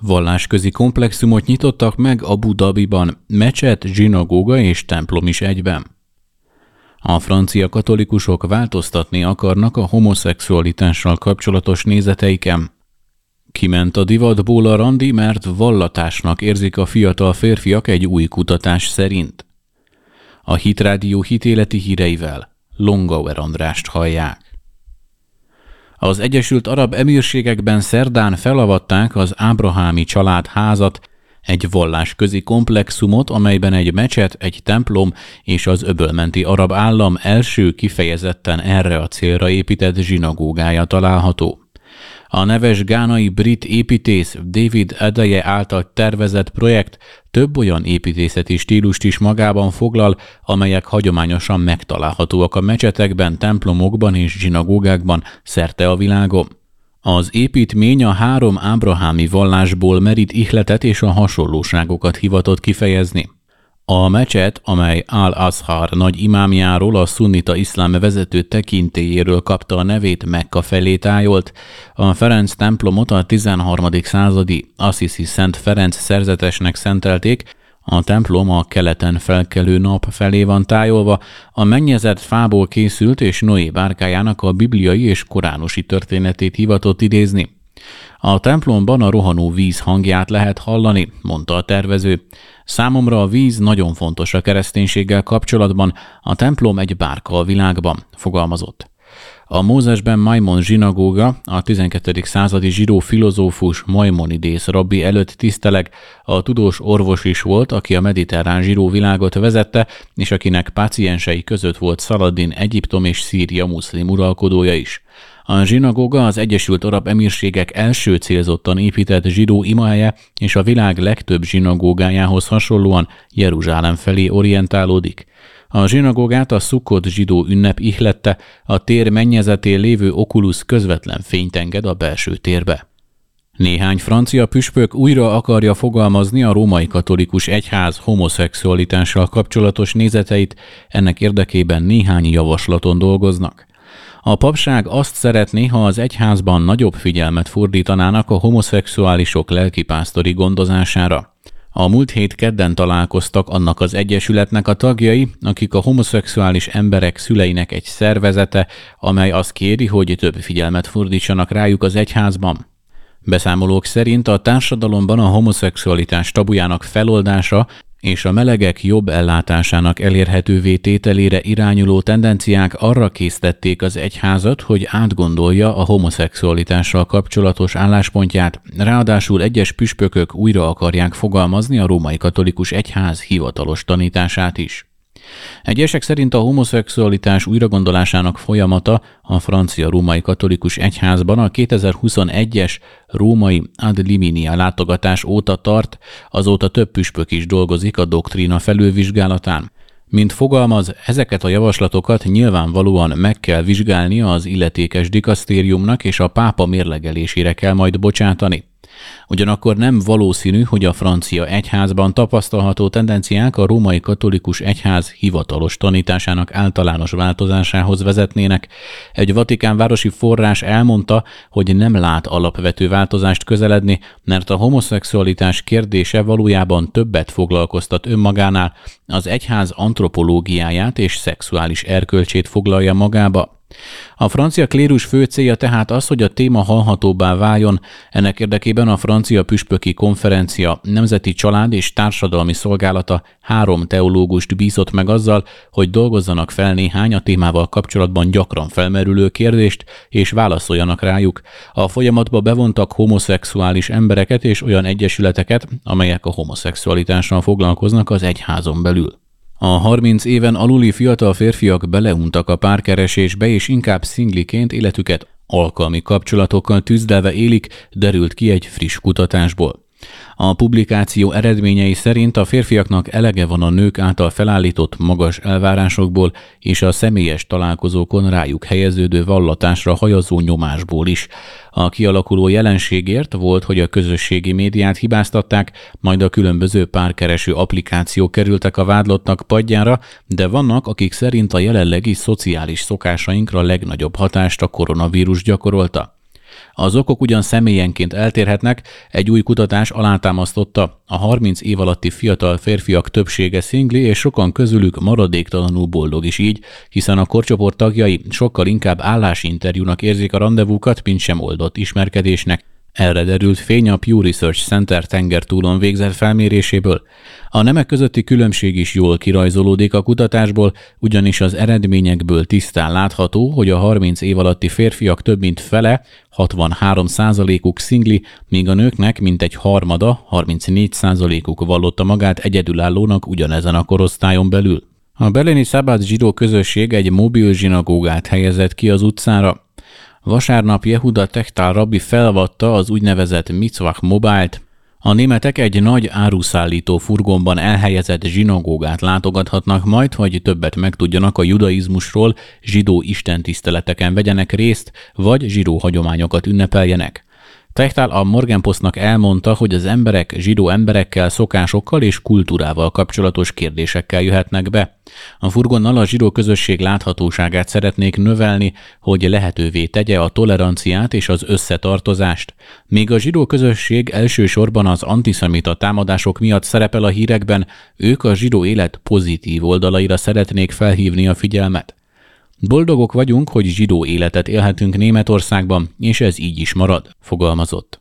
Vallásközi komplexumot nyitottak meg Abu Dhabiban, mecset, zsinagóga és templom is egyben. A francia katolikusok változtatni akarnak a homoszexualitással kapcsolatos nézeteiken. Kiment a divatból a randi, mert vallatásnak érzik a fiatal férfiak egy új kutatás szerint. A Hitrádió hitéleti híreivel Longauer Andrást hallják. Az Egyesült Arab Emírségekben szerdán felavatták az Ábrahámi család házat, egy vallásközi komplexumot, amelyben egy mecset, egy templom és az öbölmenti arab állam első kifejezetten erre a célra épített zsinagógája található. A neves gánai brit építész David Edeje által tervezett projekt több olyan építészeti stílust is magában foglal, amelyek hagyományosan megtalálhatóak a mecsetekben, templomokban és zsinagógákban szerte a világon. Az építmény a három ábrahámi vallásból merít ihletet és a hasonlóságokat hivatott kifejezni. A mecset, amely Al-Azhar nagy imámjáról, a szunnita iszlám vezető tekintélyéről kapta a nevét Mekka felé tájolt, a Ferenc templomot a 13. századi Assisi Szent Ferenc szerzetesnek szentelték, a templom a keleten felkelő nap felé van tájolva, a mennyezett fából készült és Noé bárkájának a bibliai és koránosi történetét hivatott idézni. A templomban a rohanó víz hangját lehet hallani, mondta a tervező. Számomra a víz nagyon fontos a kereszténységgel kapcsolatban, a templom egy bárka a világban, fogalmazott. A Mózesben Maimon zsinagóga, a 12. századi zsidó filozófus Maimonides rabbi előtt tiszteleg, a tudós orvos is volt, aki a mediterrán zsidó világot vezette, és akinek páciensei között volt Szaladin Egyiptom és Szíria muszlim uralkodója is. A zsinagóga az Egyesült Arab Emírségek első célzottan épített zsidó imahelye, és a világ legtöbb zsinagógájához hasonlóan Jeruzsálem felé orientálódik. A zsinagógát a Sukkot zsidó ünnep ihlette, a tér mennyezetén lévő okulus közvetlen fényt enged a belső térbe. Néhány francia püspök újra akarja fogalmazni a római katolikus egyház homoszexualitással kapcsolatos nézeteit, ennek érdekében néhány javaslaton dolgoznak. A papság azt szeretné, ha az egyházban nagyobb figyelmet fordítanának a homoszexuálisok lelkipásztori gondozására. A múlt hét kedden találkoztak annak az egyesületnek a tagjai, akik a homoszexuális emberek szüleinek egy szervezete, amely azt kéri, hogy több figyelmet fordítsanak rájuk az egyházban. Beszámolók szerint a társadalomban a homoszexualitás tabujának feloldása és a melegek jobb ellátásának elérhetővé tételére irányuló tendenciák arra készítették az egyházat, hogy átgondolja a homoszexualitással kapcsolatos álláspontját, ráadásul egyes püspökök újra akarják fogalmazni a római katolikus egyház hivatalos tanítását is. Egyesek szerint a homoszexualitás újragondolásának folyamata a francia római katolikus egyházban a 2021-es római ad liminia látogatás óta tart, azóta több püspök is dolgozik a doktrína felülvizsgálatán. Mint fogalmaz, ezeket a javaslatokat nyilvánvalóan meg kell vizsgálnia az illetékes dikasztériumnak és a pápa mérlegelésére kell majd bocsátani. Ugyanakkor nem valószínű, hogy a francia egyházban tapasztalható tendenciák a római katolikus egyház hivatalos tanításának általános változásához vezetnének. Egy vatikán városi forrás elmondta, hogy nem lát alapvető változást közeledni, mert a homoszexualitás kérdése valójában többet foglalkoztat önmagánál, az egyház antropológiáját és szexuális erkölcsét foglalja magába, a francia klérus fő célja tehát az, hogy a téma hallhatóbbá váljon, ennek érdekében a francia püspöki konferencia Nemzeti Család és Társadalmi Szolgálata három teológust bízott meg azzal, hogy dolgozzanak fel néhány a témával kapcsolatban gyakran felmerülő kérdést, és válaszoljanak rájuk. A folyamatba bevontak homoszexuális embereket és olyan egyesületeket, amelyek a homoszexualitással foglalkoznak az egyházon belül. A 30 éven aluli fiatal férfiak beleuntak a párkeresésbe, és inkább szingliként életüket alkalmi kapcsolatokkal tűzdelve élik, derült ki egy friss kutatásból. A publikáció eredményei szerint a férfiaknak elege van a nők által felállított magas elvárásokból és a személyes találkozókon rájuk helyeződő vallatásra hajazó nyomásból is. A kialakuló jelenségért volt, hogy a közösségi médiát hibáztatták, majd a különböző párkereső applikációk kerültek a vádlottnak padjára, de vannak, akik szerint a jelenlegi szociális szokásainkra legnagyobb hatást a koronavírus gyakorolta. Az okok ugyan személyenként eltérhetnek, egy új kutatás alátámasztotta, a 30 év alatti fiatal férfiak többsége szingli, és sokan közülük maradéktalanul boldog is így, hiszen a korcsoport tagjai sokkal inkább állásinterjúnak érzik a rendezvúkat, mint sem oldott ismerkedésnek. Erre derült fény a Pew Research Center tengertúlon végzett felméréséből. A nemek közötti különbség is jól kirajzolódik a kutatásból, ugyanis az eredményekből tisztán látható, hogy a 30 év alatti férfiak több mint fele, 63%-uk szingli, míg a nőknek mintegy harmada, 34%-uk vallotta magát egyedülállónak ugyanezen a korosztályon belül. A beleni szabad zsidó közösség egy mobil zsinagógát helyezett ki az utcára, Vasárnap Jehuda Techtál rabbi felvatta az úgynevezett Mitzvach mobilt, a németek egy nagy áruszállító furgonban elhelyezett zsinagógát látogathatnak majd, hogy többet megtudjanak a judaizmusról, zsidó istentiszteleteken vegyenek részt, vagy zsidó hagyományokat ünnepeljenek. Techtál a Morgenpostnak elmondta, hogy az emberek zsidó emberekkel, szokásokkal és kultúrával kapcsolatos kérdésekkel jöhetnek be. A furgonnal a zsidó közösség láthatóságát szeretnék növelni, hogy lehetővé tegye a toleranciát és az összetartozást. Míg a zsidó közösség elsősorban az antiszemita támadások miatt szerepel a hírekben, ők a zsidó élet pozitív oldalaira szeretnék felhívni a figyelmet. Boldogok vagyunk, hogy zsidó életet élhetünk Németországban, és ez így is marad, fogalmazott.